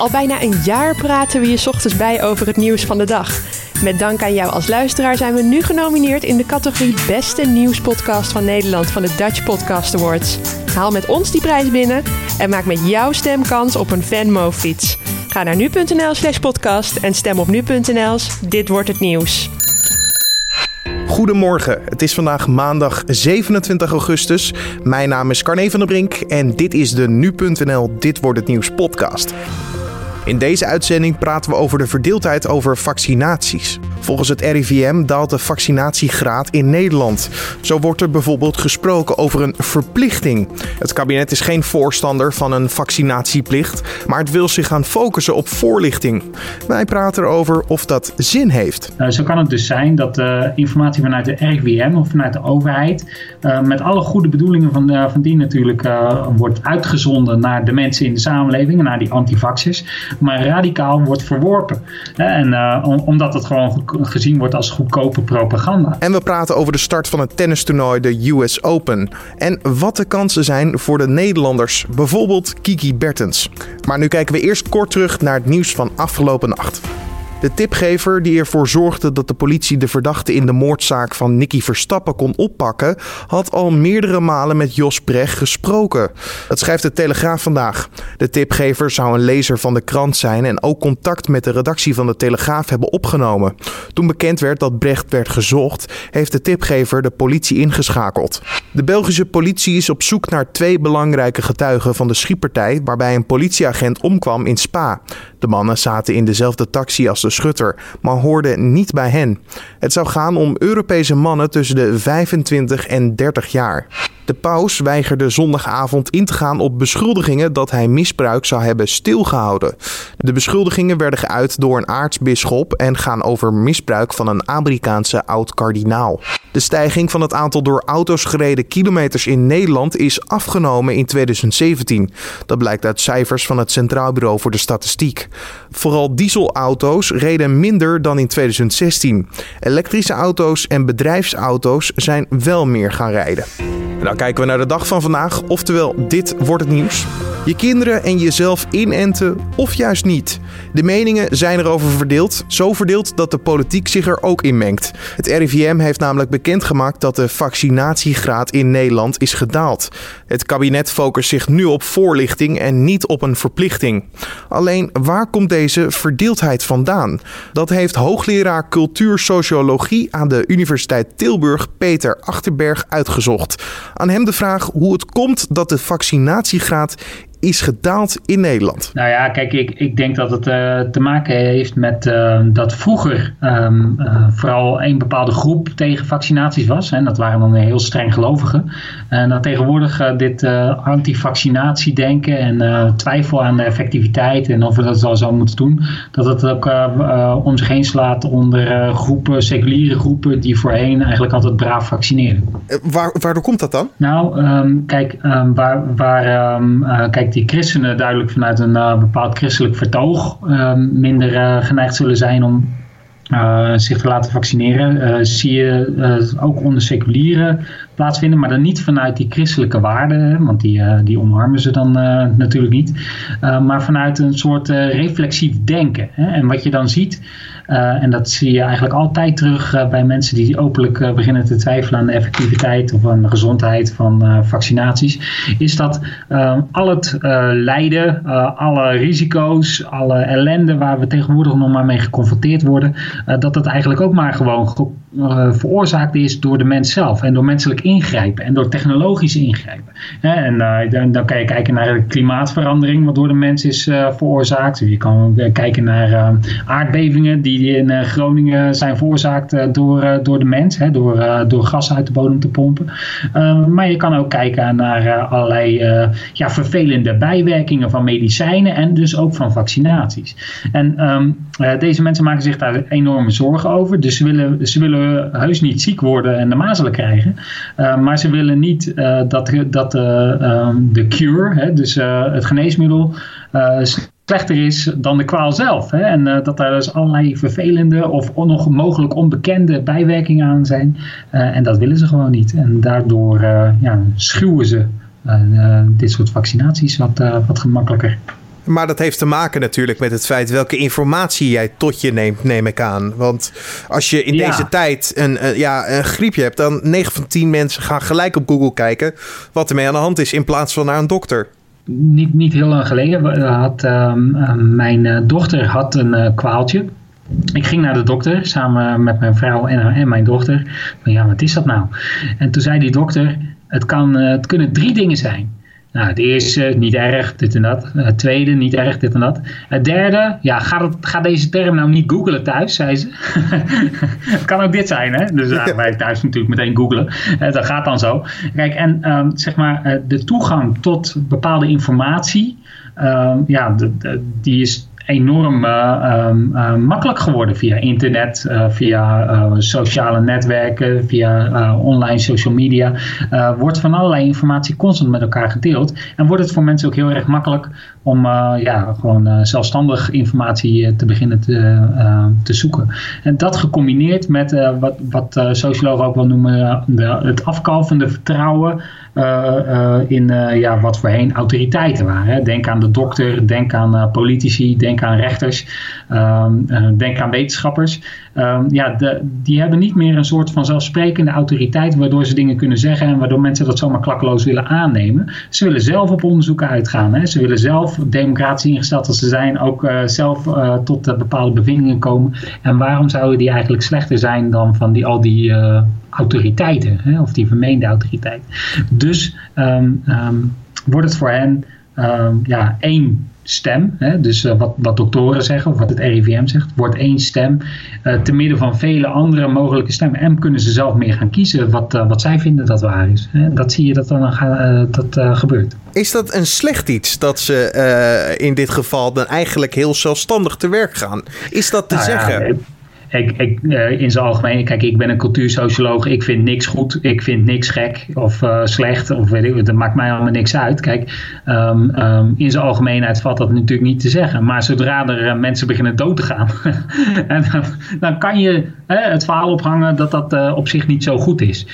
Al bijna een jaar praten we je ochtends bij over het nieuws van de dag. Met dank aan jou als luisteraar zijn we nu genomineerd in de categorie Beste Nieuwspodcast van Nederland van de Dutch Podcast Awards. Haal met ons die prijs binnen en maak met jouw stem kans op een Venmo-fiets. Ga naar nu.nl slash podcast en stem op nu.nl Dit wordt het nieuws. Goedemorgen, het is vandaag maandag 27 augustus. Mijn naam is Carne van der Brink en dit is de nu.nl Dit wordt het nieuws podcast. In deze uitzending praten we over de verdeeldheid over vaccinaties. Volgens het RIVM daalt de vaccinatiegraad in Nederland. Zo wordt er bijvoorbeeld gesproken over een verplichting. Het kabinet is geen voorstander van een vaccinatieplicht, maar het wil zich gaan focussen op voorlichting. Wij praten erover of dat zin heeft. Uh, zo kan het dus zijn dat uh, informatie vanuit de RIVM of vanuit de overheid, uh, met alle goede bedoelingen van, de, van die natuurlijk, wordt uitgezonden naar de mensen in de samenleving, naar die antivaxers, maar radicaal wordt verworpen. En omdat het gewoon gezien wordt als goedkope propaganda. En we praten over de start van het tennistoernooi, de US Open. En wat de kansen zijn voor de Nederlanders, bijvoorbeeld Kiki Bertens. Maar nu kijken we eerst kort terug naar het nieuws van afgelopen nacht. De tipgever die ervoor zorgde dat de politie de verdachte in de moordzaak van Nicky Verstappen kon oppakken, had al meerdere malen met Jos Brecht gesproken. Dat schrijft de Telegraaf vandaag. De tipgever zou een lezer van de krant zijn en ook contact met de redactie van de Telegraaf hebben opgenomen. Toen bekend werd dat Brecht werd gezocht, heeft de tipgever de politie ingeschakeld. De Belgische politie is op zoek naar twee belangrijke getuigen van de schietpartij waarbij een politieagent omkwam in Spa. De mannen zaten in dezelfde taxi als de schutter, maar hoorde niet bij hen. Het zou gaan om Europese mannen tussen de 25 en 30 jaar. De paus weigerde zondagavond in te gaan op beschuldigingen dat hij misbruik zou hebben stilgehouden. De beschuldigingen werden geuit door een aartsbisschop en gaan over misbruik van een Amerikaanse oud-kardinaal. De stijging van het aantal door auto's gereden kilometers in Nederland is afgenomen in 2017. Dat blijkt uit cijfers van het Centraal Bureau voor de Statistiek. Vooral dieselauto's reden minder dan in 2016. Elektrische auto's en bedrijfsauto's zijn wel meer gaan rijden. En dan kijken we naar de dag van vandaag, oftewel dit wordt het nieuws. Je kinderen en jezelf inenten of juist niet. De meningen zijn erover verdeeld, zo verdeeld dat de politiek zich er ook in mengt. Het RIVM heeft namelijk bekendgemaakt dat de vaccinatiegraad in Nederland is gedaald. Het kabinet focust zich nu op voorlichting en niet op een verplichting. Alleen waar komt deze verdeeldheid vandaan? Dat heeft hoogleraar cultuursociologie aan de Universiteit Tilburg Peter Achterberg uitgezocht. Aan hem de vraag hoe het komt dat de vaccinatiegraad is gedaald in Nederland? Nou ja, kijk, ik, ik denk dat het uh, te maken heeft met uh, dat vroeger um, uh, vooral een bepaalde groep tegen vaccinaties was. En dat waren dan heel streng gelovigen. En dat tegenwoordig dit anti-vaccinatiedenken en twijfel aan de effectiviteit en of we dat wel zo moeten doen, dat het ook om zich heen slaat onder groepen, seculiere groepen die voorheen eigenlijk altijd braaf vaccineren. Waar, waardoor komt dat dan? Nou, um, kijk, um, waar, waar kijk, die christenen duidelijk vanuit een uh, bepaald christelijk vertoog uh, minder uh, geneigd zullen zijn om zich te laten vaccineren. zie je ook onder seculieren plaatsvinden, maar dan niet vanuit die christelijke waarden, want die, die omarmen ze dan natuurlijk niet, maar vanuit een soort reflexief denken. Hè? En wat je dan ziet, en dat zie je eigenlijk altijd terug uh, bij mensen die openlijk uh, beginnen te twijfelen aan de effectiviteit of aan de gezondheid van vaccinaties. Is dat al het lijden, alle risico's, alle ellende waar we tegenwoordig nog maar mee geconfronteerd worden, dat dat eigenlijk ook maar gewoon veroorzaakt is door de mens zelf en door menselijk ingrijpen en door technologisch ingrijpen. en dan, dan, kan je kijken naar de klimaatverandering, wat door de mens is veroorzaakt. Je kan kijken naar aardbevingen die in eh, Groningen zijn veroorzaakt eh, door, eh, door de mens, door, door gas uit de bodem te pompen. maar je kan ook kijken naar allerlei ja, vervelende bijwerkingen van medicijnen en dus ook van vaccinaties. En um, deze mensen maken zich daar enorme zorgen over. Dus ze willen, ze willen heus niet ziek worden en de mazelen krijgen. Uh, maar ze willen niet uh, dat, dat uh, de cure, hè, dus het geneesmiddel, slechter is dan de kwaal zelf. Hè? En dat daar dus allerlei vervelende of nog mogelijk onbekende bijwerkingen aan zijn. En dat willen ze gewoon niet. En daardoor ja, schuwen ze dit soort vaccinaties wat, wat gemakkelijker. Maar dat heeft te maken natuurlijk met het feit welke informatie jij tot je neemt, neem ik aan. Want als je in deze tijd een, ja, een griepje hebt, dan 9 van 10 mensen gaan gelijk op Google kijken wat ermee aan de hand is in plaats van naar een dokter. Niet, niet heel lang geleden had ehm, ehm, mijn eh, dochter had een uh, kwaaltje. Ik ging naar de dokter samen met mijn vrouw en, en mijn dochter. Maar ja, wat is dat nou? En toen zei die dokter, het, kan, eh, het kunnen drie dingen zijn. Nou, het eerste, niet erg, dit en dat. Het tweede, niet erg, dit en dat. Het derde, ja, ga, het, ga deze term nou niet googlen thuis, zei ze. het kan ook dit zijn, hè. Dus ja, wij thuis natuurlijk meteen googlen. dat gaat dan zo. Kijk, en um, zeg maar, de toegang tot bepaalde informatie... Um, ja, de, die is enorm uh, makkelijk geworden via internet, uh, via sociale netwerken, via online social media. wordt van allerlei informatie constant met elkaar gedeeld. En wordt het voor mensen ook heel erg makkelijk om ja, gewoon zelfstandig informatie te beginnen te, te zoeken. En dat gecombineerd met wat, wat sociologen ook wel noemen de, het afkalvende vertrouwen in ja, wat voorheen autoriteiten waren. Denk aan de dokter, denk aan politici, denk aan rechters, ehm, eh, denk aan wetenschappers. Ehm, ja, die hebben niet meer een soort van zelfsprekende autoriteit waardoor ze dingen kunnen zeggen en waardoor mensen dat zomaar klakkeloos willen aannemen. Ze willen zelf op onderzoeken uitgaan. Hè. Ze willen zelf, democratisch ingesteld als ze zijn, ook uh, zelf uh, tot uh, bepaalde bevindingen komen. En waarom zouden die eigenlijk slechter zijn dan van die, al die autoriteiten, hè, of die vermeende autoriteit? Dus um, um, wordt het voor hen ja, één stem, hè, dus uh, wat, wat doktoren zeggen of wat het RIVM zegt, wordt één stem uh, te midden van vele andere mogelijke stemmen. En kunnen ze zelf meer gaan kiezen wat, uh, wat zij vinden dat waar is. Hè. Dat zie je dat dan dat, gebeurt. Is dat een slecht iets dat ze in dit geval dan eigenlijk heel zelfstandig te werk gaan? Is dat te nou, zeggen? Ja, ik, uh, in zijn algemeen, kijk, ik ben een cultuursocioloog. Ik vind niks goed. Ik vind niks gek of uh, slecht. Of weet ik, dat maakt mij allemaal niks uit. Kijk, um, um, in zijn algemeenheid valt dat natuurlijk niet te zeggen. Maar zodra er uh, mensen beginnen dood te gaan, dan, dan, kan je het verhaal ophangen dat dat op zich niet zo goed is.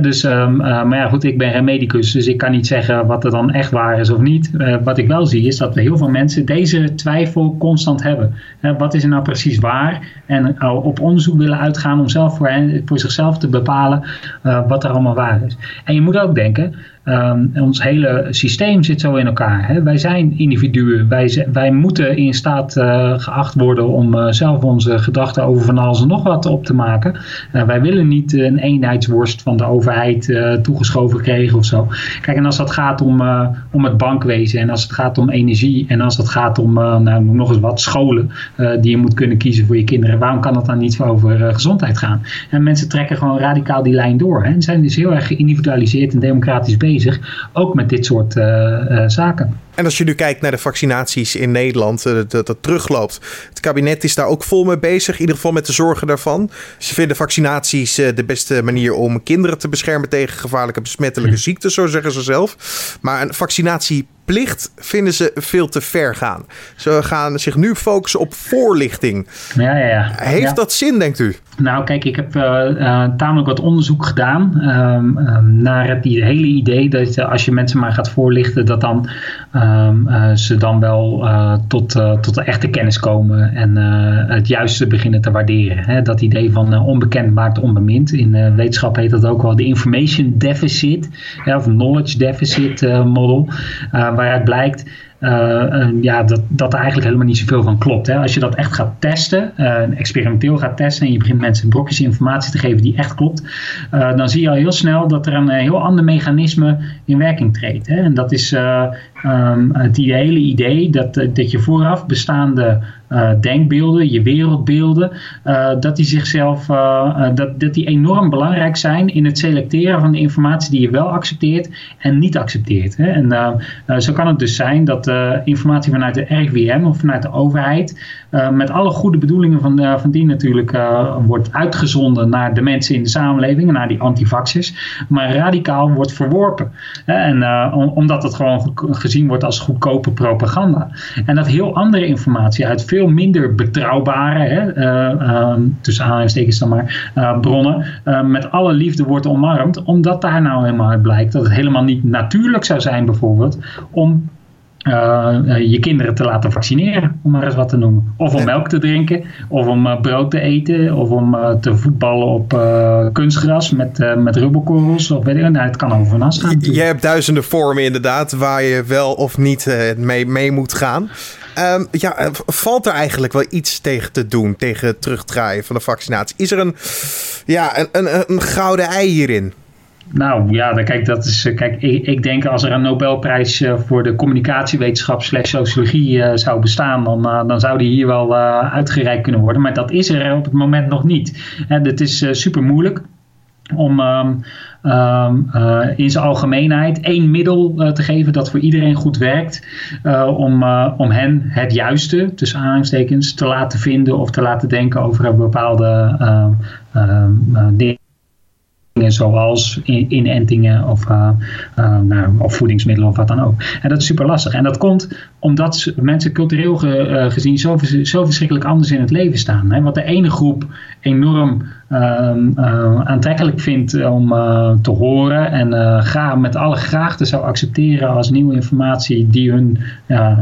dus, um, maar ja, goed, ik ben geen medicus, dus ik kan niet zeggen wat er dan echt waar is of niet. wat ik wel zie is dat heel veel mensen deze twijfel constant hebben. wat is er nou precies waar? En op onderzoek willen uitgaan om zelf voor, voor zichzelf te bepalen uh, wat er allemaal waar is. En je moet ook denken, Um, ons hele systeem zit zo in elkaar. Hè? Wij zijn individuen. Wij, wij moeten in staat uh, geacht worden om uh, zelf onze gedachten over van alles en nog wat op te maken. Uh, wij willen niet een eenheidsworst van de overheid toegeschoven krijgen of zo. Kijk, en als dat gaat om, om het bankwezen en als het gaat om energie en als het gaat om nou, nog eens wat scholen die je moet kunnen kiezen voor je kinderen, waarom kan het dan niet over gezondheid gaan? En mensen trekken gewoon radicaal die lijn door. Hè? En zijn dus heel erg geïndividualiseerd en democratisch bezig ook met dit soort uh, zaken. En als je nu kijkt naar de vaccinaties in Nederland, dat, dat, dat, terugloopt. Het kabinet is daar ook vol mee bezig, in ieder geval met de zorgen daarvan. Ze vinden vaccinaties de beste manier om kinderen te beschermen tegen gevaarlijke besmettelijke ziektes, zo zeggen ze zelf. Maar een vaccinatie plicht vinden ze veel te ver gaan. Ze gaan zich nu focussen op voorlichting. Ja, ja, ja. Heeft dat zin, denkt u? Nou, kijk, ik heb uh, uh, tamelijk wat onderzoek gedaan um, um, naar het hele idee dat als je mensen maar gaat voorlichten, dat dan um, uh, ze dan wel tot, tot de echte kennis komen en het juiste beginnen te waarderen. Hè? Dat idee van onbekend maakt onbemind. In wetenschap heet dat ook wel de information deficit of knowledge deficit model waaruit blijkt uh, ja, dat, dat er eigenlijk helemaal niet zoveel van klopt. Hè. Als je dat echt gaat testen, uh, experimenteel gaat testen en je begint mensen brokjes informatie te geven die echt klopt, uh, dan zie je al heel snel dat er een heel ander mechanisme in werking treedt. Hè. En dat is um, het hele idee dat, dat je vooraf bestaande denkbeelden, je wereldbeelden, dat die zichzelf, dat, dat die enorm belangrijk zijn in het selecteren van de informatie die je wel accepteert en niet accepteert. Hè. En zo kan het dus zijn dat informatie vanuit de RIVM of vanuit de overheid, met alle goede bedoelingen van, van die natuurlijk, wordt uitgezonden naar de mensen in de samenleving, naar die antivaxers, maar radicaal wordt verworpen. En omdat het gewoon gezien wordt als goedkope propaganda. En dat heel andere informatie uit veel minder betrouwbare, hè, uh, tussen aanhalingstekens dan maar, bronnen, met alle liefde wordt omarmd, omdat daar nou helemaal uit blijkt dat het helemaal niet natuurlijk zou zijn bijvoorbeeld om je kinderen te laten vaccineren, om maar eens wat te noemen. Of om melk te drinken, of om brood te eten, of om te voetballen op kunstgras met, met rubberkorrels. Of weet ik, nou, het kan over gaan. Je hebt duizenden vormen inderdaad waar je wel of niet mee, mee moet gaan. Um, ja, eh, valt er eigenlijk wel iets tegen te doen, tegen het terugdraaien van de vaccinatie? Is er een, ja, een, een, een gouden ei hierin? Nou ja, kijk, dat is, eh, kijk ik, denk als er een Nobelprijs eh, voor de communicatiewetenschap slash sociologie zou bestaan, dan, dan zou die hier wel uitgereikt kunnen worden. Maar dat is er op het moment nog niet. Het is super moeilijk om ehm, ehm, eh, in zijn algemeenheid één middel te geven dat voor iedereen goed werkt. Om, om hen het juiste, tussen aanhalingstekens, te laten vinden of te laten denken over bepaalde ehm, dingen zoals inentingen of, uh, uh, nou, of voedingsmiddelen of wat dan ook. En dat is super lastig. En dat komt omdat mensen cultureel ge, gezien zo, zo verschrikkelijk anders in het leven staan. Hè? Wat de ene groep enorm Ehm, eh, aantrekkelijk vindt om eh, te horen en graag, met alle graagte zou accepteren als nieuwe informatie die hun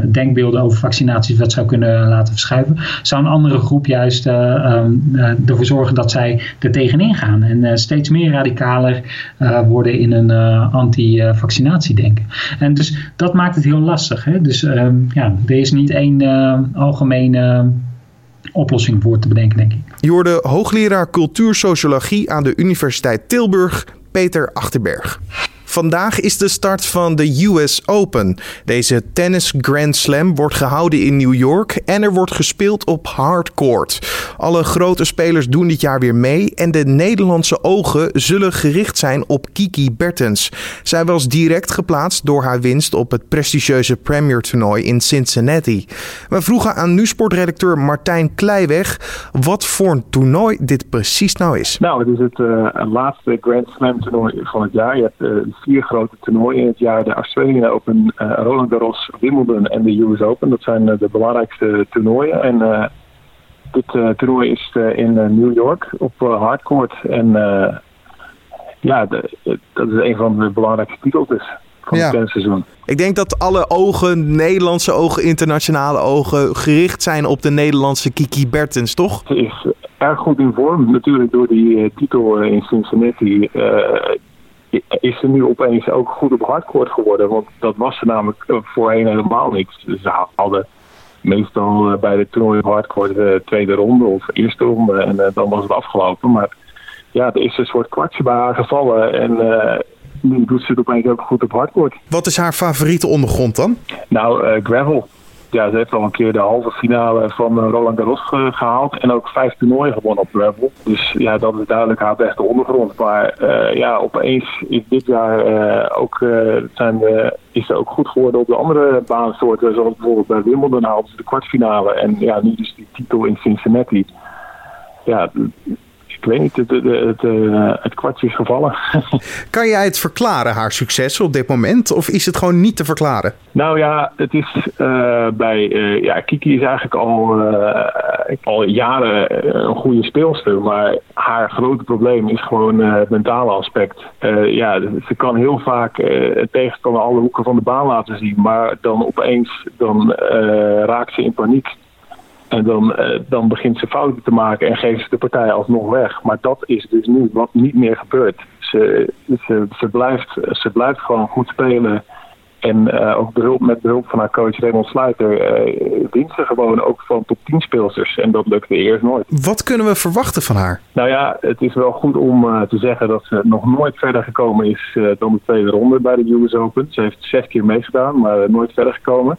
denkbeelden over vaccinaties wat zou kunnen laten verschuiven, zou een andere groep juist ehm, ervoor zorgen dat zij er tegenin gaan en steeds meer radicaler worden in een anti-vaccinatie denken. En dus dat maakt het heel lastig. Hè? Dus ehm, ja, er is niet één algemene oplossing voor te bedenken, denk ik. Je hoorde hoogleraar cultuursociologie aan de Universiteit Tilburg, Peter Achterberg. Vandaag is de start van de US Open. Deze tennis Grand Slam wordt gehouden in New York en er wordt gespeeld op hardcourt. Alle grote spelers doen dit jaar weer mee en de Nederlandse ogen zullen gericht zijn op Kiki Bertens. Zij was direct geplaatst door haar winst op het prestigieuze Premier toernooi in Cincinnati. We vroegen aan nieuwsportredacteur Martijn Kleiweg wat voor een toernooi dit precies nou is. Nou, het is het uh, laatste Grand Slam toernooi van het jaar. Je hebt uh, vier grote toernooien in het jaar. De Australian Open, uh, Roland Garros, Wimbledon en de US Open. Dat zijn uh, de belangrijkste toernooien. En uh, dit toernooi is in New York op hardcourt. En ja, de, dat is een van de belangrijkste titels dus van ja. het tennisseizoen. Ik denk dat alle ogen, Nederlandse ogen, internationale ogen, gericht zijn op de Nederlandse Kiki Bertens, toch? Ze is erg goed in vorm, natuurlijk door die titel in Cincinnati is ze nu opeens ook goed op hardcourt geworden. Want dat was ze namelijk eh, voorheen helemaal niet. Ze hadden meestal eh, bij de toernooi op hardcourt de tweede ronde of eerste ronde. En eh, dan was het afgelopen. Maar ja, er is een soort kwartje bij haar gevallen. En nu doet ze het opeens ook goed op hardcourt. Wat is haar favoriete ondergrond dan? Nou, gravel ja, ze heeft al een keer de halve finale van eh, Roland Garros gehaald. En ook vijf toernooien gewonnen op gravel. Dus ja, dat is duidelijk haar beste ondergrond. Maar uh, ja, opeens is dit jaar ook, zijn is ze ook goed geworden op de andere baansoorten. Zoals bijvoorbeeld bij Wimbledon de kwartfinale. En ja, nu dus die titel in Cincinnati. Ja, ik weet niet, het, het, het, eh, het, kwartje is gevallen. kan jij het verklaren, haar succes op dit moment? Of is het gewoon niet te verklaren? Nou ja, het is uh, bij... Uh, ja, Kiki is eigenlijk al, al jaren een goede speelster. Maar haar grote probleem is gewoon het mentale aspect. ja, ze kan heel vaak het tegenstander alle hoeken van de baan laten zien. Maar dan opeens dan, raakt ze in paniek. En dan, uh, dan begint ze fouten te maken en geeft ze de partij alsnog weg. Maar dat is dus nu wat niet meer gebeurt. Ze, ze, ze, blijft, ze blijft gewoon goed spelen. En uh, ook met behulp van haar coach Raymond Sluiter uh, wint ze gewoon ook van top 10 speelsters. En dat lukte eerst nooit. Wat kunnen we verwachten van haar? Nou ja, het is wel goed om uh, te zeggen dat ze nog nooit verder gekomen is dan de tweede ronde bij de US Open. Ze heeft zes keer meegedaan, maar nooit verder gekomen.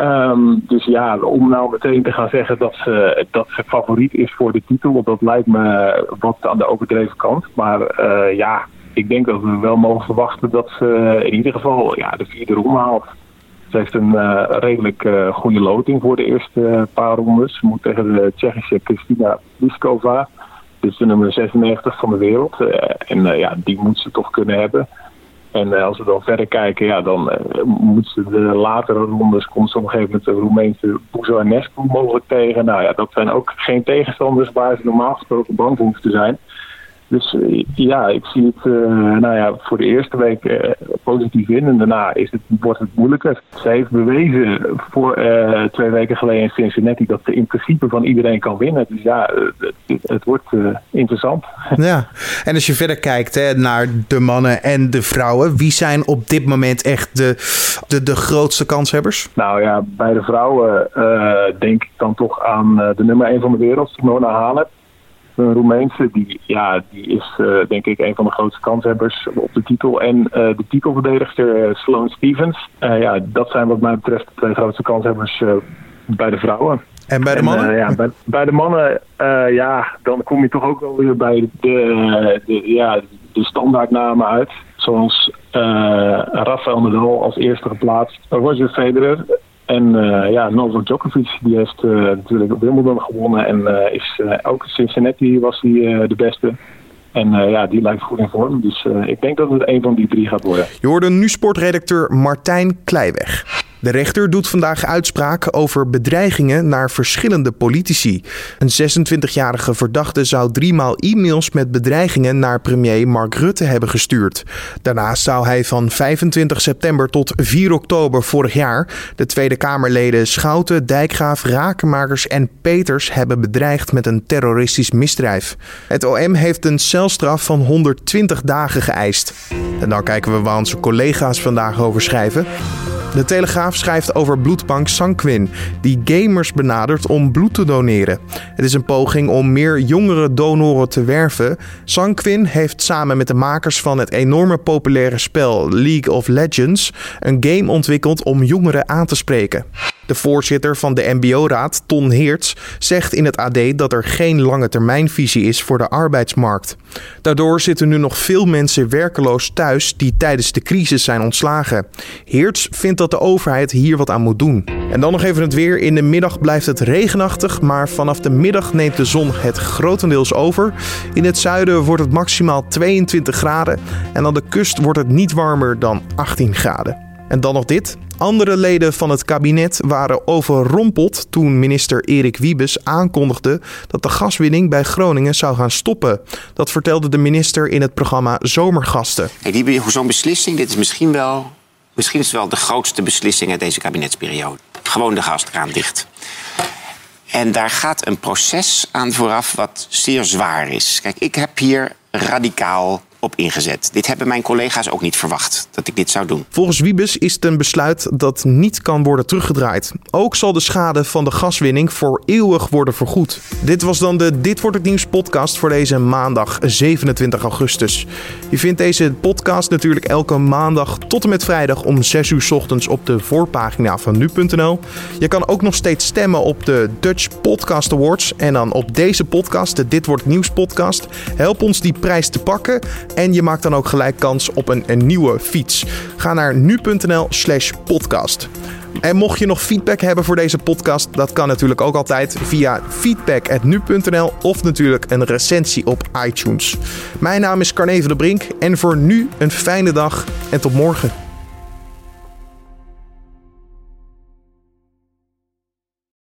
Um, dus ja, om nou meteen te gaan zeggen dat ze, dat ze favoriet is voor de titel, dat lijkt me wat aan de overdreven kant. Maar uh, ja, ik denk dat we wel mogen verwachten dat ze in ieder geval ja, de vierde ronde haalt. Ze heeft een uh, redelijk uh, goede loting voor de eerste paar rondes. Ze moet tegen de Tsjechische Kristina Pliskova. Dus de nummer 96 van de wereld. en ja, die moet ze toch kunnen hebben. En eh, als we dan verder kijken, ja, dan uh, moeten ze de latere rondes, komt ze op een gegeven moment de Roemeense Buzanescu mogelijk tegen. Nou ja, dat zijn ook geen tegenstanders waar ze normaal gesproken bang te zijn. Dus eh, ja, ik zie het uh, nou ja, voor de eerste week uh, positief in. En daarna is het, wordt het moeilijker. Zij heeft bewezen voor twee weken geleden in Cincinnati dat ze in principe van iedereen kan winnen. Dus ja, het, het wordt interessant. Ja, en als je verder kijkt hè, naar de mannen en de vrouwen, wie zijn op dit moment echt de, de, de grootste kanshebbers? Nou ja, bij de vrouwen denk ik dan toch aan de nummer 1 van de wereld, Simona Halep een Roemeense, die, ja, die is uh, denk ik een van de grootste kanshebbers op de titel. En uh, de titelverdedigster uh, Sloane Stevens. ja, dat zijn wat mij betreft de twee grootste kanshebbers bij de vrouwen. En bij de mannen? En, ja, bij, bij, de mannen, ja, dan kom je toch ook wel weer bij de, de, ja, de standaardnamen uit. Zoals Rafael Nadal als eerste geplaatst. Roger Federer, en uh, ja, Novak Djokovic die heeft uh, natuurlijk Wimbledon gewonnen en uh, is ook Cincinnati was hij de beste. En ja, die lijkt goed in vorm. Dus ik denk dat het een van die drie gaat worden. Je hoorde nu sportredacteur Martijn Kleiweg. De rechter doet vandaag uitspraak over bedreigingen naar verschillende politici. Een 26-jarige verdachte zou driemaal e-mails met bedreigingen naar premier Mark Rutte hebben gestuurd. Daarnaast zou hij van 25 september tot 4 oktober vorig jaar de Tweede Kamerleden Schouten, Dijkgraaf, Rakenmakers en Peters hebben bedreigd met een terroristisch misdrijf. Het OM heeft een celstraf van 120 dagen geëist. En dan kijken we waar onze collega's vandaag over schrijven. De Telegraaf schrijft over bloedbank Sanquin, die gamers benadert om bloed te doneren. Het is een poging om meer jongere donoren te werven. Sanquin heeft samen met de makers van het enorme populaire spel League of Legends een game ontwikkeld om jongeren aan te spreken. De voorzitter van de MBO-raad, Ton Heerts, zegt in het AD dat er geen lange termijnvisie is voor de arbeidsmarkt. Daardoor zitten nu nog veel mensen werkeloos thuis die tijdens de crisis zijn ontslagen. Heerts vindt dat de overheid hier wat aan moet doen. En dan nog even het weer. In de middag blijft het regenachtig, maar vanaf de middag neemt de zon het grotendeels over. In het zuiden wordt het maximaal 22 graden en aan de kust wordt het niet warmer dan 18 graden. En dan nog dit. Andere leden van het kabinet waren overrompeld toen minister Erik Wiebes aankondigde dat de gaswinning bij Groningen zou gaan stoppen. Dat vertelde de minister in het programma Zomergasten. Hey, Zo'n beslissing, dit is misschien wel, misschien is het wel de grootste beslissing uit deze kabinetsperiode. Gewoon de gaskraan dicht. En daar gaat een proces aan vooraf wat zeer zwaar is. Kijk, ik heb hier radicaal op ingezet. Dit hebben mijn collega's ook niet verwacht, dat ik dit zou doen. Volgens Wiebes is het een besluit dat niet kan worden teruggedraaid. Ook zal de schade van de gaswinning voor eeuwig worden vergoed. Dit was dan de Dit Wordt Het Nieuws podcast voor deze maandag 27 augustus. Je vindt deze podcast natuurlijk elke maandag tot en met vrijdag om 6 uur ochtends op de voorpagina van nu.nl. Je kan ook nog steeds stemmen op de Dutch Podcast Awards. En dan op deze podcast, de Dit Wordt Het Nieuws podcast. Help ons die prijs te pakken. En je maakt dan ook gelijk kans op een, een nieuwe fiets. Ga naar nu.nl slash podcast. En mocht je nog feedback hebben voor deze podcast, dat kan natuurlijk ook altijd via feedback.nu.nl of natuurlijk een recensie op iTunes. Mijn naam is Carne de Brink en voor nu een fijne dag en tot morgen.